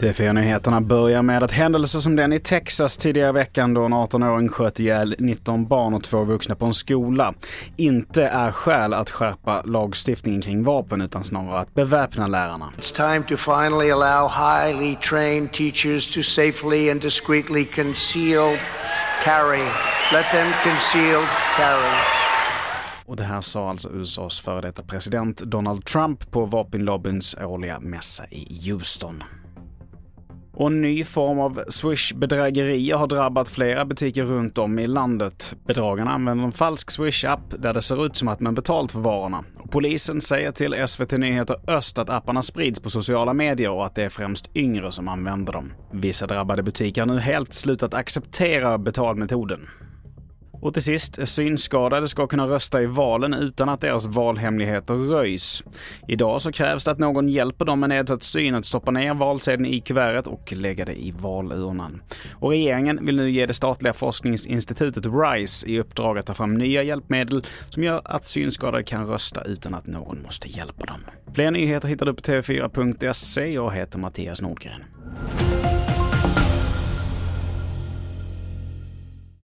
TV4-nyheterna börjar med att händelser som den i Texas tidigare i veckan då en 18-åring sköt ihjäl 19 barn och två vuxna på en skola inte är skäl att skärpa lagstiftningen kring vapen utan snarare att beväpna lärarna. It's time to finally allow highly trained teachers to safely and discreetly concealed carry. Let them concealed carry. Och det här sa alltså USAs före detta president Donald Trump på vapenlobbyns årliga mässa i Houston. Och en ny form av Swish-bedrägerier har drabbat flera butiker runt om i landet. Bedragarna använder en falsk Swish-app där det ser ut som att man betalt för varorna. Och polisen säger till SVT Nyheter Öst att apparna sprids på sociala medier och att det är främst yngre som använder dem. Vissa drabbade butiker har nu helt slutat acceptera betalmetoden. Och till sist, synskadade ska kunna rösta i valen utan att deras valhemligheter röjs. Idag så krävs det att någon hjälper dem med nedsatt syn att stoppa ner valsedeln i kuvertet och lägga det i valurnan. Och regeringen vill nu ge det statliga forskningsinstitutet RISE i uppdrag att ta fram nya hjälpmedel som gör att synskadade kan rösta utan att någon måste hjälpa dem. Fler nyheter hittar du på tv4.se. Jag heter Mattias Nordgren.